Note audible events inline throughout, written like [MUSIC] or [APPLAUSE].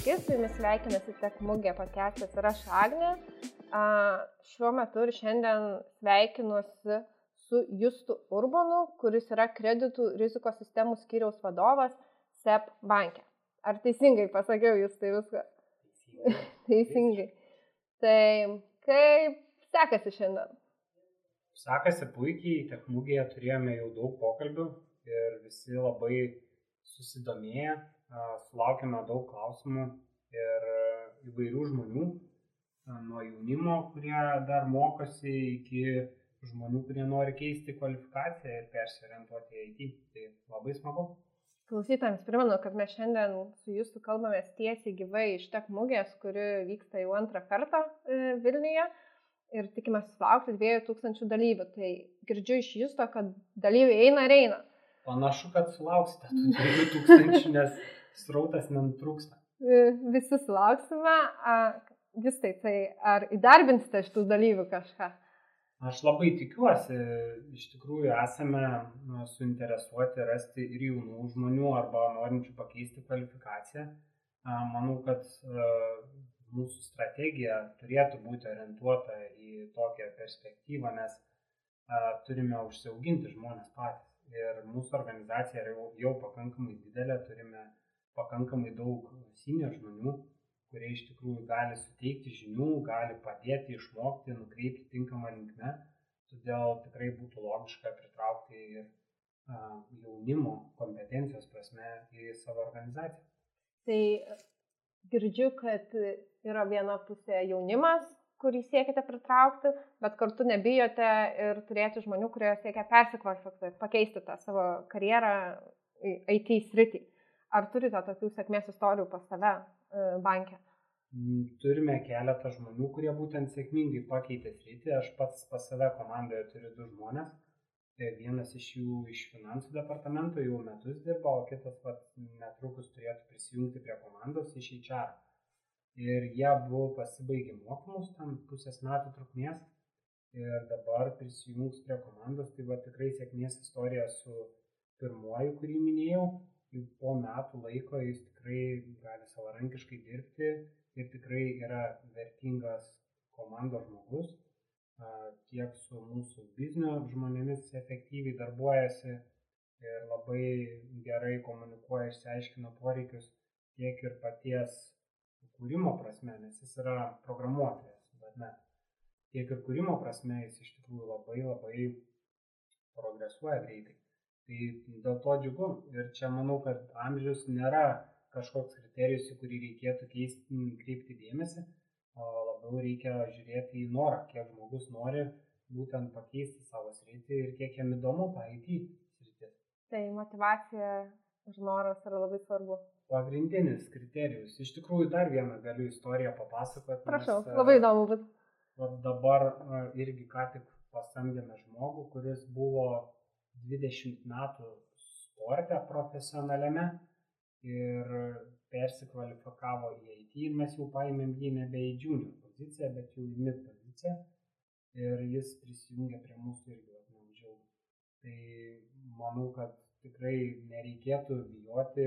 Sveiki, su jumis sveikinasi Tekmugė podcastas ir aš Agnė. A, šiuo metu ir šiandien sveikinuosi su Justu Urbanu, kuris yra kreditų rizikos sistemų skyriaus vadovas SEP banke. Ar teisingai pasakiau jūs tai viską? [LAUGHS] teisingai. Tai kaip sekasi šiandien? Sekasi puikiai, Tekmugėje turėjome jau daug pokalbių ir visi labai susidomėję, sulaukėme daug klausimų ir įvairių žmonių, nuo jaunimo, kurie dar mokosi, iki žmonių, kurie nori keisti kvalifikaciją ir persiorientuoti į IT. Tai labai smagu. Klausytams primenu, kad mes šiandien su jūsų kalbame tiesiai gyvai iš Tek mugės, kuri vyksta jau antrą kartą e, Vilniuje ir tikime sulaukti 2000 dalyvių. Tai girdžiu iš jūsų, kad dalyviai eina ir eina. Panašu, kad sulauksite tų 2000, nes srautas nenutrūksta. Visi sulauksime. Vis tai, tai ar įdarbinsite šitų dalyvių kažką? Aš labai tikiuosi, iš tikrųjų esame nu, suinteresuoti rasti ir jaunų žmonių arba norinčių pakeisti kvalifikaciją. Manau, kad mūsų strategija turėtų būti orientuota į tokią perspektyvą, nes turime užsiauginti žmonės patys ir mūsų organizacija yra jau, jau pakankamai didelė, turime pakankamai daug senior žmonių, kurie iš tikrųjų gali suteikti žinių, gali padėti išmokti, nukreipti tinkamą linkmę, todėl tikrai būtų logiška pritraukti ir uh, jaunimo kompetencijos prasme į savo organizaciją. Tai girdžiu, kad yra viena pusė jaunimas, kurį siekite pritraukti, bet kartu nebijote ir turėti žmonių, kurie siekia persikvalifikuoti, pakeisti tą savo karjerą IT sritį. Ar turite tokių sėkmės istorijų pas save e, banke? Mm, turime keletą žmonių, kurie būtent sėkmingai pakeitė sritį. Aš pats pas save komandoje turiu du žmonės. Tai vienas iš jų iš finansų departamento jau metus dirba, o kitas pat netrukus turėtų prisijungti prie komandos iš HR ir jie abu pasibaigė mokymus, tam pusės metų trukmės ir dabar prisijungs prie komandos, tai va tikrai sėkmės istorija su pirmoju, kurį minėjau, jau po metų laiko jis tikrai gali savarankiškai dirbti ir tikrai yra vertingas komandos žmogus, tiek su mūsų biznio žmonėmis efektyviai darbuojasi ir labai gerai komunikuoja, išsiaiškina poreikius, tiek ir paties kūrimo prasme, nes jis yra programuotojas, bet ne. Tiek ir kūrimo prasme jis iš tikrųjų labai labai progresuoja greitai. Tai dėl to džiugu ir čia manau, kad amžius nėra kažkoks kriterijus, į kurį reikėtų keisti, kreipti dėmesį, o labiau reikia žiūrėti į norą, kiek žmogus nori būtent pakeisti savo sritį ir kiek jam įdomu tą IT sritį. Tai motivacija ir noras yra labai svarbu pagrindinis kriterijus. Iš tikrųjų, dar vieną galiu istoriją papasakoti. Prašau, nes, labai įdomu būtų. Dabar irgi ką tik pasamdėme žmogų, kuris buvo 20 metų sporte profesionaliame ir persikvalifikavo į IT ir mes jau paėmėm jį nebe į junior poziciją, bet jau į mid poziciją ir jis prisijungė prie mūsų irgi neužilgo. Tai manau, kad tikrai nereikėtų bijoti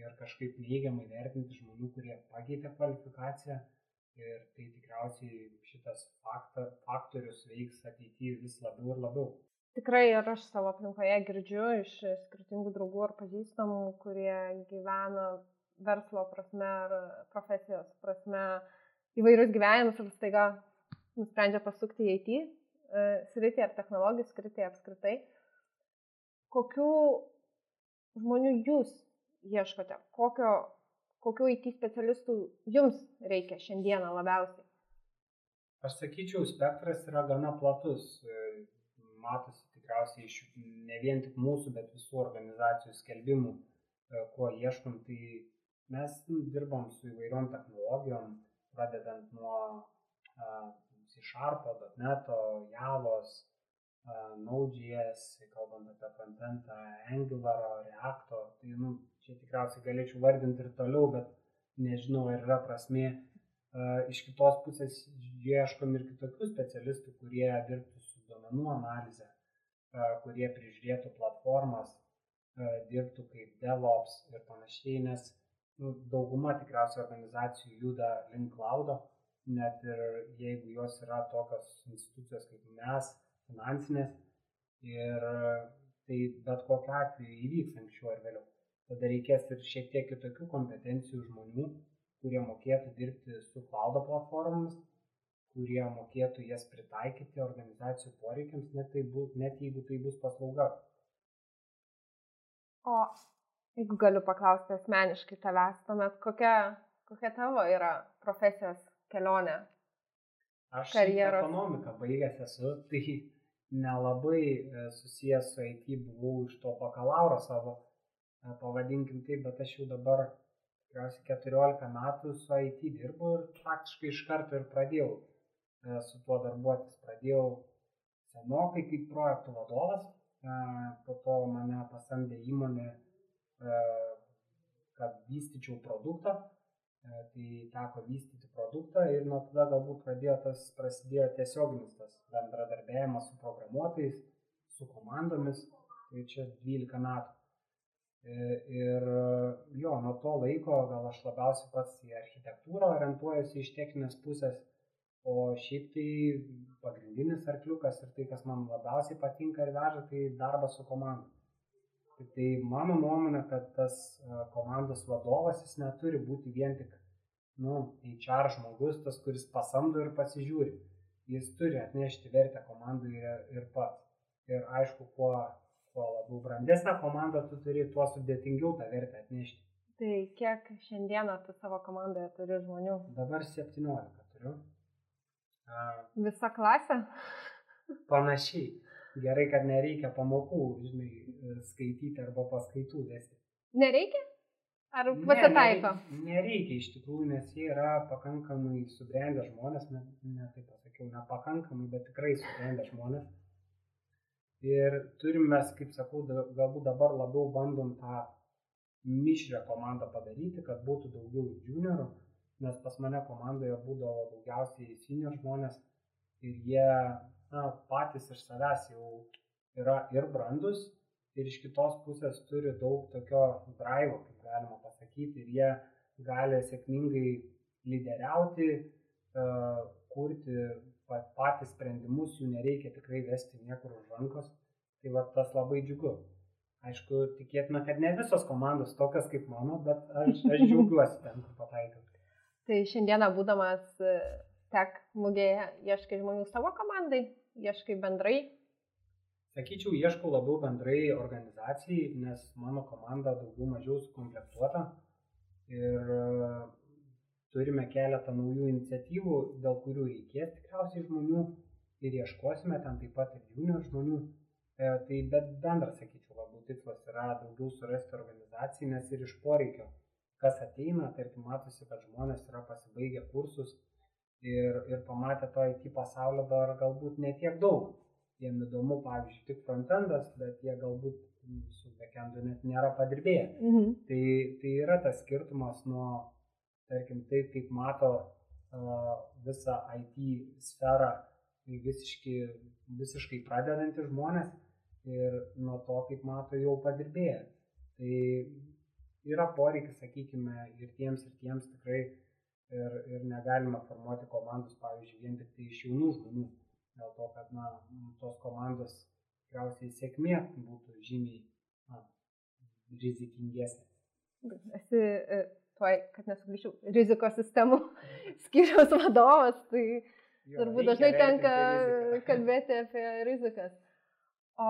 ir kažkaip neigiamai vertinti žmonių, kurie pakeitė kvalifikaciją ir tai tikriausiai šitas fakta, faktorius veiks ateityje vis labiau ir labiau. Tikrai ir aš savo aplinkoje girdžiu iš skirtingų draugų ar pažįstamų, kurie gyvena verslo prasme ar profesijos prasme įvairius gyvenimus ir staiga nusprendžia pasukti į IT e, sritį ar technologijų sritį apskritai. Kokių žmonių jūs ieškote? Kokio, kokių IT specialistų jums reikia šiandieną labiausiai? Aš sakyčiau, spektras yra gana platus. Matosi tikriausiai iš ne vien tik mūsų, bet visų organizacijų skelbimų, e, ko ieškom. Tai mes dirbam su įvairiom technologijom, pradedant nuo C-Sharp, .NET, Javos, Node.js, kalbant apie frontendą, Angular, React, tai nu, čia tikriausiai galėčiau vardinti ir toliau, bet nežinau, ar yra prasmė. Iš kitos pusės ieškom ir kitokių specialistų, kurie dirbtų duomenų analize, kurie prižiūrėtų platformas, dirbtų kaip DevOps ir panašiai, nes nu, dauguma tikriausiai organizacijų juda link klaudo, net ir jeigu jos yra tokios institucijos kaip mes, finansinės, ir tai bet kokiu atveju įvyks anksčiau ar vėliau. Tada reikės ir šiek tiek kitokių kompetencijų žmonių, kurie mokėtų dirbti su klaudo platformomis, kurie mokėtų jas pritaikyti organizacijų poreikiams, net, tai bu, net jeigu tai bus paslauga. O jeigu galiu paklausti asmeniškai tavęs, tuomet kokia, kokia tavo yra profesijos kelionė? Aš karjeros. ekonomiką baigęs esu, [LAUGHS] tai nelabai e, susijęs su IT buvau iš to bakalauro savo, e, pavadinkim taip, bet aš jau dabar tikriausiai 14 metų su IT dirbu ir praktiškai iš karto ir pradėjau su tuo darbuotis. Pradėjau senokai kaip projektų vadovas, po to mane pasamdė įmonė, kad vystyčiau produktą, tai teko vystyti produktą ir nuo tada galbūt pradėjo tas, prasidėjo tiesioginis tas bendradarbiavimas su programuotojais, su komandomis, tai čia 12 metų. E, ir jo, nuo to laiko gal aš labiausiai pats į architektūrą orientuojuosi iš techninės pusės, o šiaip tai pagrindinis arkliukas ir tai, kas man labiausiai patinka ir veža, tai darbas su komanda. Tai, mano nuomonė, kad tas e, komandos vadovas jis neturi būti vien tik, nu, HR žmogus, tas, kuris pasamdo ir pasižiūri jis turi atnešti vertę komandai ir, ir pats. Ir aišku, kuo, kuo labiau brandesnę komandą tu turi, tuo sudėtingiau tą vertę atnešti. Tai kiek šiandieną tu savo komandoje turi žmonių? Dabar 17 turiu. Visa klasė? Panašiai. Gerai, kad nereikia pamokų, žinai, skaityti arba paskaitų vesti. Nereikia? Ar pasitaiko? Ne, nereikia, nereikia iš tikrųjų, nes jie yra pakankamai subrendę žmonės, ne, ne taip pasakiau, nepakankamai, bet tikrai subrendę žmonės. Ir turim mes, kaip sakau, galbūt dabar labiau bandom tą mišrę komandą padaryti, kad būtų daugiau juniorų, nes pas mane komandoje būdavo daugiausiai senior žmonės ir jie na, patys iš savęs jau yra ir brandus, ir iš kitos pusės turi daug tokio drive, kaip galima pasakyti, ir jie gali sėkmingai lyderiauti, e, kurti patys sprendimus, jų nereikia tikrai vesti niekur už rankos. Tai va tas labai džiugu. Aišku, tikėtina, kad ne visos komandos tokios kaip mano, bet aš, aš džiaugiuosi ten, kur pataikiau. Tai šiandieną būdamas e, tek mugėje, ieškai žmonių savo komandai, ieškai bendrai Sakyčiau, ieškau labiau bendrai organizacijai, nes mano komanda daugiau mažiau sukomplektuota ir e, turime keletą naujų iniciatyvų, dėl kurių reikės tikriausiai žmonių ir ieškosime ten taip pat ir junior žmonių. E, tai bet bendras, sakyčiau, labiau tikslas yra daugiau surasti organizacijai, nes ir iš poreikio, kas ateina, tarkim, matosi, kad žmonės yra pasibaigę kursus ir, ir pamatę to IT pasaulio dar galbūt netiek daug jiem įdomu, pavyzdžiui, tik frontendas, bet jie galbūt su backendu net nėra padirbėję. Mhm. Tai, tai yra tas skirtumas nuo, tarkim, taip, kaip mato uh, visą IT sferą tai visiškai, visiškai pradedantys žmonės ir nuo to, kaip mato jau padirbėję. Tai yra poreikis, sakykime, ir tiems, ir tiems tikrai ir, ir negalima formuoti komandos, pavyzdžiui, vien tik tai iš jaunų žmonių dėl to, kad na, tos komandos tikriausiai sėkmė būtų žymiai na, rizikingesnė. Esi, e, tuoj, kad nesuglyšiu, rizikos sistemų [LAUGHS] skyriaus vadovas, tai jo, turbūt dažnai tenka [LAUGHS] kalbėti apie rizikas. O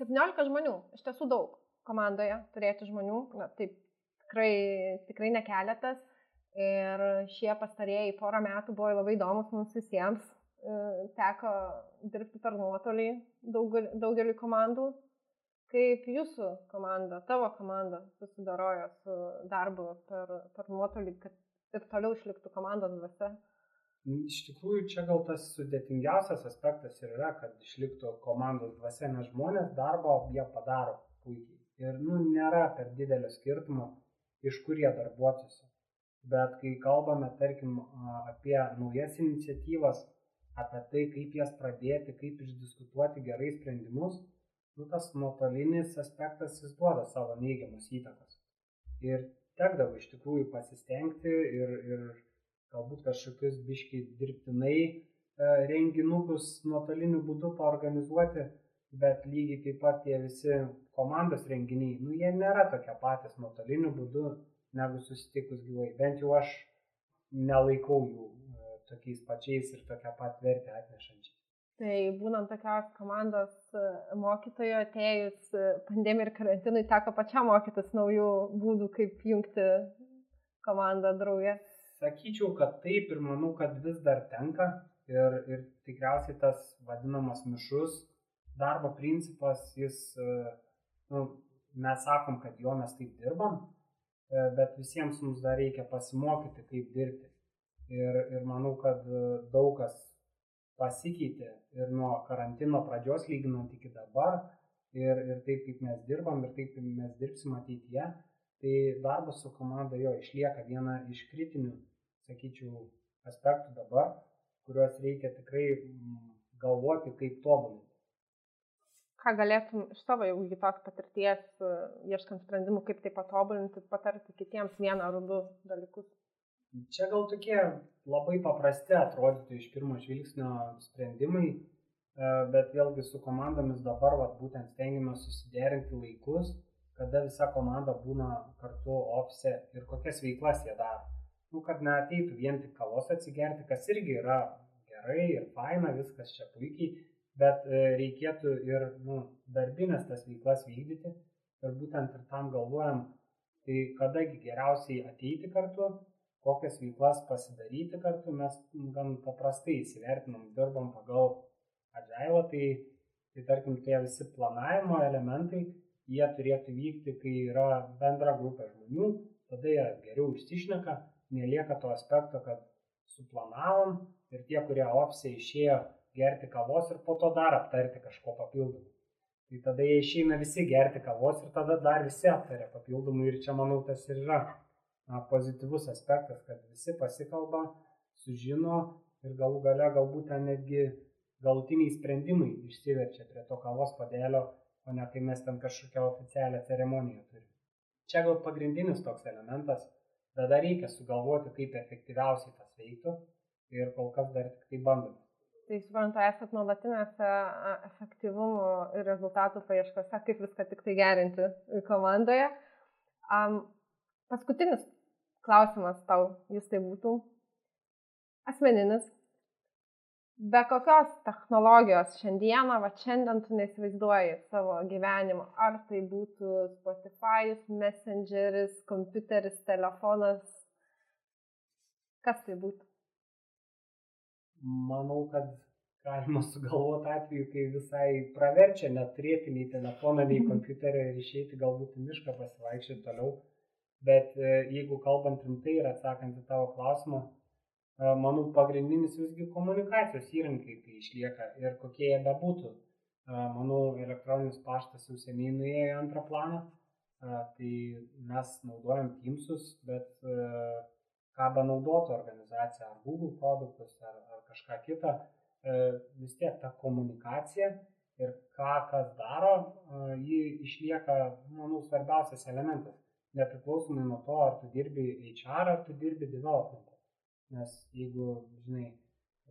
17 žmonių, iš tiesų daug komandoje turėti žmonių, na taip, tikrai, tikrai nekeletas. Ir šie pastarėjai porą metų buvo labai įdomus mums visiems, E, teko dirbti per nuotolį daugel, daugeliu komandų. Kaip jūsų komanda, tavo komanda susidarojo su darbu per, per nuotolį, kad ir toliau išliktų komandos dvasia? Iš tikrųjų, čia gal tas sudėtingiausias aspektas ir yra, kad išliktų komandos dvasia, nes žmonės darbo jie padaro puikiai. Ir nu, nėra per didelio skirtumo, iš kur jie darbuotųsi. Bet kai kalbame, tarkim, apie naujas iniciatyvas, apie tai, kaip jas pradėti, kaip išdiskutuoti gerai sprendimus, nu, tas nuotolinis aspektas jis duoda savo neigiamus įtakos. Ir tekdavo iš tikrųjų pasistengti ir, ir galbūt kažkokius biškiai dirbtinai e, renginukus nuotoliniu būdu paorganizuoti, bet lygiai taip pat tie visi komandos renginiai, nu jie nėra tokie patys nuotoliniu būdu negu susitikus gyvai. Bent jau aš nelaikau jų e, tokiais pačiais ir tokią pat vertę atnešančiais. Tai būnant tokios komandos e, mokytojo atėjus e, pandemijai ir karantinui, teko pačiam mokytis naujų būdų, kaip jungti komandą draugę. Sakyčiau, kad taip ir manau, kad vis dar tenka ir, ir tikriausiai tas vadinamas mišrus darbo principas, jis, nu, mes sakom, kad jo mes taip dirbam, E, bet visiems mums dar reikia pasimokyti, kaip dirbti. Ir, ir manau, kad e, daug kas pasikeitė ir nuo karantino pradžios lyginant iki dabar, ir, ir taip kaip mes dirbam, ir taip kaip mes dirbsim ateityje, tai darbas su komanda jo išlieka viena iš kritinių, sakyčiau, aspektų dabar, kuriuos reikia tikrai galvoti, kaip tobulinti ką galėtum iš savo jau įgytos patirties, e, ieškant sprendimų, kaip tai patobulinti, patarti kitiems vieną ar du dalykus? Čia gal tokie labai paprasti atrodytų iš pirmo žvilgsnio sprendimai, e, bet vėlgi su komandomis dabar vat, būtent stengiamės susiderinti laikus, kada visa komanda būna kartu ofise ir kokias veiklas jie daro. Nu, kad neateitų vien tik kavos atsigerti, kas irgi yra gerai ir faina, viskas čia puikiai, bet e, reikėtų ir nu, darbinės tas veiklas vykdyti. Ir būtent ir tam galvojam, tai kadagi geriausiai ateiti kartu, kokias veiklas pasidaryti kartu, mes gan paprastai įsivertinam, dirbam pagal agilą, tai, tai tarkim tie visi planavimo elementai, jie turėtų vykti, kai yra bendra grupė žmonių, tada jie geriau išsišneka, nelieka to aspekto, kad suplanavom ir tie, kurie opsiai išėjo gerti kavos ir po to dar aptarti kažko papildomai. Tai tada jie išeina visi gerti kavos ir tada dar visi aptarė papildomai ir čia manau tas ir yra na, pozityvus aspektas, kad visi pasikalba, sužino ir galų gale galbūt ten netgi galutiniai sprendimai išsiverčia prie to kavos padelio, o ne kai mes ten kažkokią oficialią ceremoniją turime. Čia gal pagrindinis toks elementas, dar reikia sugalvoti, kaip efektyviausiai tas veiktų ir kol kas dar tik tai bandome. Tai suprantu, esat nuolatinėse efektyvumo ir rezultatų paieškose, kaip viską tik tai gerinti komandoje. Um, paskutinis klausimas tau, jūs tai būtų asmeninis. Be kokios technologijos šiandieną, va šiandien tu neįsivaizduoji savo gyvenimo, ar tai būtų Spotify, Messengeris, kompiuteris, telefonas, kas tai būtų? Manau, kad galima sugalvoti atveju, kai visai praverčia neturėti nei telefoną, nei mhm. kompiuterio ir išeiti galbūt į mišką pasivaikščioti toliau. Bet e, jeigu kalbant rimtai ir atsakant į tavo klausimą, e, manau, pagrindinis visgi komunikacijos įrankiai tai išlieka ir kokie jie bebūtų. E, manau, elektroninis paštas jau seniai nuėjo į antrą planą, tai mes naudojam Teamsus, bet ką benaudotų organizacija, ar Google produktus, ar kažką kitą, e, vis tiek ta komunikacija ir ką kas daro, e, ji išlieka, manau, svarbiausias elementas. Nepriklausomai nuo to, ar tu dirbi HR, ar tu dirbi development. Nes jeigu, žinai,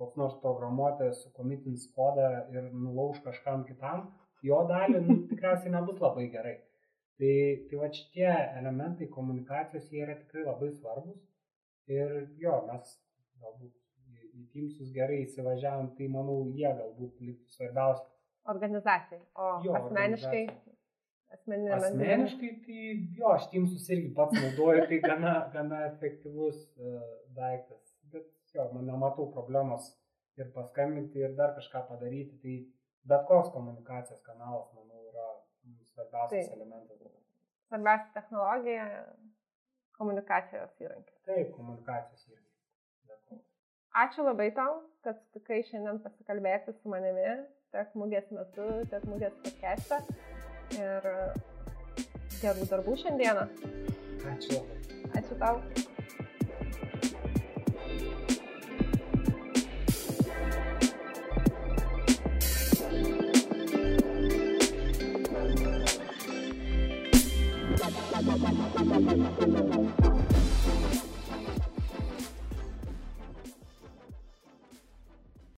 koks nors programuotojas sukomitins kodą ir nulauž kažkam kitam, jo dalį nu, tikriausiai nebus labai gerai. Tai, tai va šitie elementai komunikacijos jie yra tikrai labai svarbus Ir jo, mes galbūt Teamsus gerai įsivažiavam, tai manau, jie galbūt liktų svarbiausia. Organizacijai, o jo, asmeniškai. Asmeninė asmeniškai, tai jo, aš Teamsus irgi pats naudoju, tai gana, gana efektyvus uh, daiktas. Bet jo, man nematau problemos ir paskambinti, ir dar kažką padaryti. Tai bet koks komunikacijos kanalas, manau, yra svarbiausias tai, elementas. Svarbiausia technologija, komunikacijos įrankis. Taip, komunikacijos įrankis. Ačiū labai tau, kad sutikai šiandien pasikalbėti su manimi tiek mūgės metu, tiek mūgės podcast'e. Ir gerų darbų šiandieną. Ačiū. Ačiū tau. Thank you.